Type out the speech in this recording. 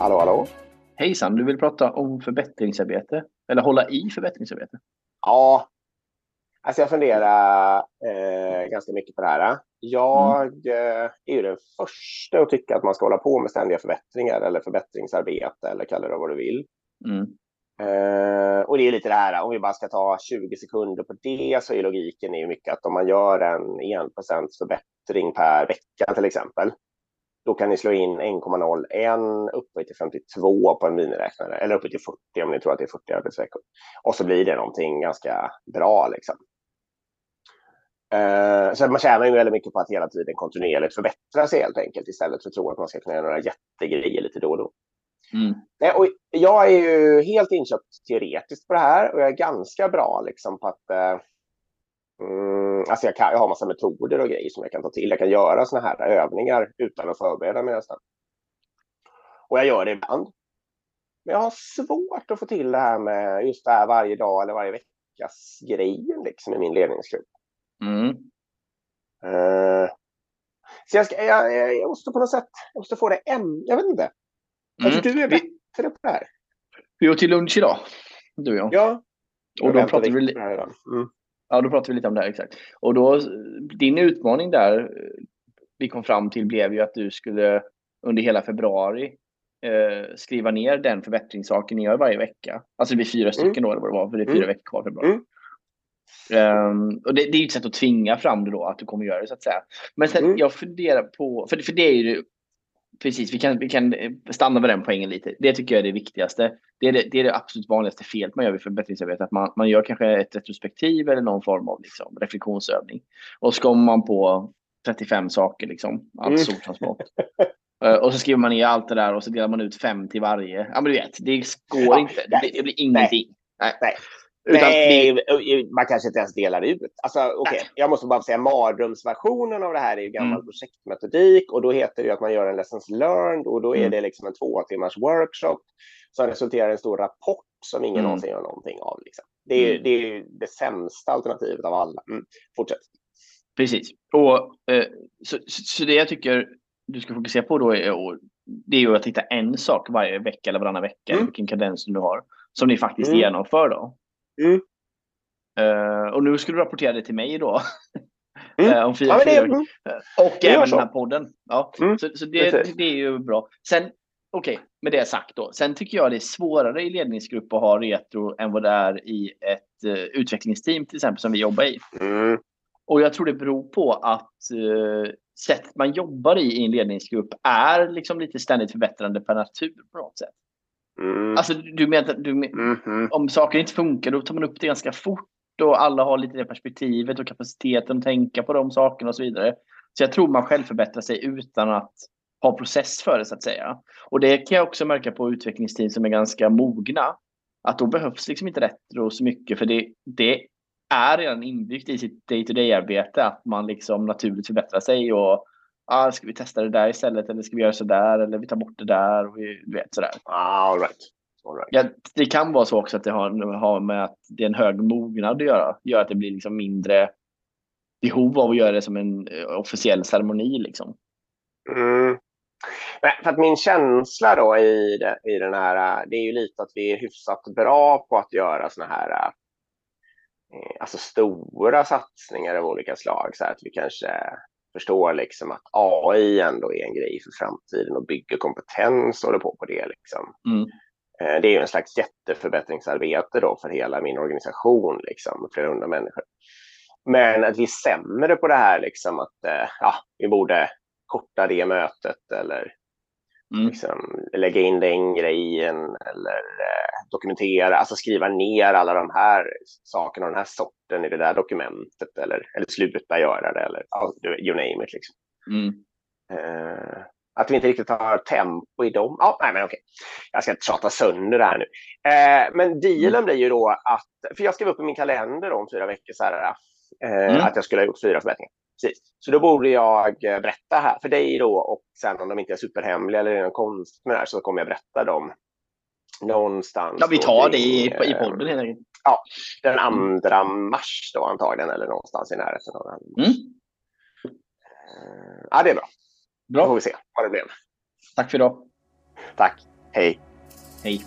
Hallå, hallå. Hejsan, du vill prata om förbättringsarbete? Eller hålla i förbättringsarbete? Ja, alltså jag funderar eh, ganska mycket på det här. Jag mm. eh, är ju den första att tycka att man ska hålla på med ständiga förbättringar eller förbättringsarbete eller kalla det vad du vill. Mm. Eh, och det är lite det här, om vi bara ska ta 20 sekunder på det så är logiken är ju mycket att om man gör en 1% förbättring per vecka till exempel, då kan ni slå in 1,01 uppe till 52 på en miniräknare, eller uppe till 40 om ni tror att det är 40 arbetsveckor. Och så blir det någonting ganska bra. Liksom. Uh, så man tjänar ju väldigt mycket på att hela tiden kontinuerligt förbättra sig helt enkelt istället för att tro att man ska kunna göra några jättegrejer lite då och då. Mm. Nej, och jag är ju helt inköpt teoretiskt på det här och jag är ganska bra liksom, på att uh, Mm, alltså jag, kan, jag har massa metoder och grejer som jag kan ta till. Jag kan göra såna här övningar utan att förbereda mig nästan. Och jag gör det ibland. Men jag har svårt att få till det här med just det här varje dag eller varje veckas grejen liksom i min ledningsgrupp. Mm. Uh, så jag, ska, jag, jag, måste på något sätt, jag måste få det än, jag vet inte. Mm. du är bättre på det här. Vi åt till lunch idag, du och jag. Ja. Och då pratade vi, mm. Ja, då pratar vi lite om det här exakt. Och då, din utmaning där vi kom fram till blev ju att du skulle under hela februari eh, skriva ner den förbättringssaken ni gör varje vecka. Alltså det blir fyra stycken mm. då, eller vad det var, för det är fyra mm. veckor kvar februari. Mm. Um, och det, det, är ju ett sätt att tvinga fram det då, att du kommer göra det så att säga. Men sen mm. jag funderar på, för, för det är ju precis, vi kan, vi kan stanna med den poängen lite. Det tycker jag är det viktigaste. Det är det, det, är det absolut vanligaste felet man gör vid förbättringsarbete. Att man, man gör kanske ett retrospektiv eller någon form av liksom, reflektionsövning. Och så kommer man på 35 saker, liksom, allt mm. stort som smått. Uh, och så skriver man ner allt det där och så delar man ut fem till varje. Ja, men du vet, det går ja, inte. Det blir, det blir ingenting. Nej. nej. Utan det... man kanske inte ens delar ut. Alltså, okay. Jag måste bara säga mardrömsversionen av det här är ju gammal mm. projektmetodik och då heter det att man gör en lessons learned och då är mm. det liksom en två timmars workshop som resulterar i en stor rapport som ingen mm. någonsin gör någonting av. Liksom. Det, är, mm. det är det sämsta alternativet av alla. Mm. Fortsätt. Precis. Och, eh, så, så det jag tycker du ska fokusera på då är, det är ju att hitta en sak varje vecka eller varannan vecka, mm. vilken kadens du har, som ni faktiskt mm. genomför. Då. Mm. Uh, och nu ska du rapportera det till mig då. Mm. uh, om fyra, ja, det, mm. Och även den här podden. Ja, mm. Så, så det, det, är ju bra. Sen, okej, okay, med det sagt då. Sen tycker jag det är svårare i ledningsgrupp att ha retro än vad det är i ett uh, utvecklingsteam till exempel som vi jobbar i. Mm. Och jag tror det beror på att uh, sättet man jobbar i i en ledningsgrupp är liksom lite ständigt förbättrande per natur på något sätt. Mm. Alltså du menar, du men, mm -hmm. om saker inte funkar då tar man upp det ganska fort och alla har lite det perspektivet och kapaciteten att tänka på de sakerna och så vidare. Så jag tror man själv förbättrar sig utan att ha process för det så att säga. Och det kan jag också märka på utvecklingsteam som är ganska mogna. Att då behövs liksom inte retro så mycket för det, det är redan inbyggt i sitt day-to-day-arbete att man liksom naturligt förbättrar sig och ah, ska vi testa det där istället eller ska vi göra så där eller vi tar bort det där och vi, du vet sådär. All right. All right. Ja, det kan vara så också att det har, har med att det är en hög mognad att göra. Gör att det blir liksom mindre behov av att göra det som en eh, officiell ceremoni liksom. Mm. Men för att min känsla då i, det, i den här, det är ju lite att vi är hyfsat bra på att göra såna här eh, alltså stora satsningar av olika slag. Så att vi kanske förstår liksom att AI ändå är en grej för framtiden och bygger kompetens och håller på på det. Liksom. Mm. Eh, det är ju en slags jätteförbättringsarbete då för hela min organisation, liksom, flera hundra människor. Men att vi är sämre på det här, liksom, att eh, ja, vi borde korta det mötet eller Mm. Liksom, lägga in den grejen eller eh, dokumentera, alltså skriva ner alla de här sakerna och den här sorten i det där dokumentet eller, eller sluta göra det eller you name it. Liksom. Mm. Eh, att vi inte riktigt har tempo i dem. Ja, nej, men okej. Jag ska inte tjata sönder det här nu. Eh, men dealen mm. blir ju då att, för jag skrev upp i min kalender om fyra veckor så här, eh, mm. att jag skulle ha gjort fyra förbättringar. Precis. Så då borde jag eh, berätta här för dig då och sen om de inte är superhemliga eller är någon konst med det här så kommer jag berätta dem någonstans. Ja, vi tar det i, i podden helt enkelt. Ja, den andra mars då antagligen eller någonstans i närheten av den. Mm. Ja, det är bra. Bra. Då får vi se vad det blev. Tack för idag. Tack. Hej! Hej!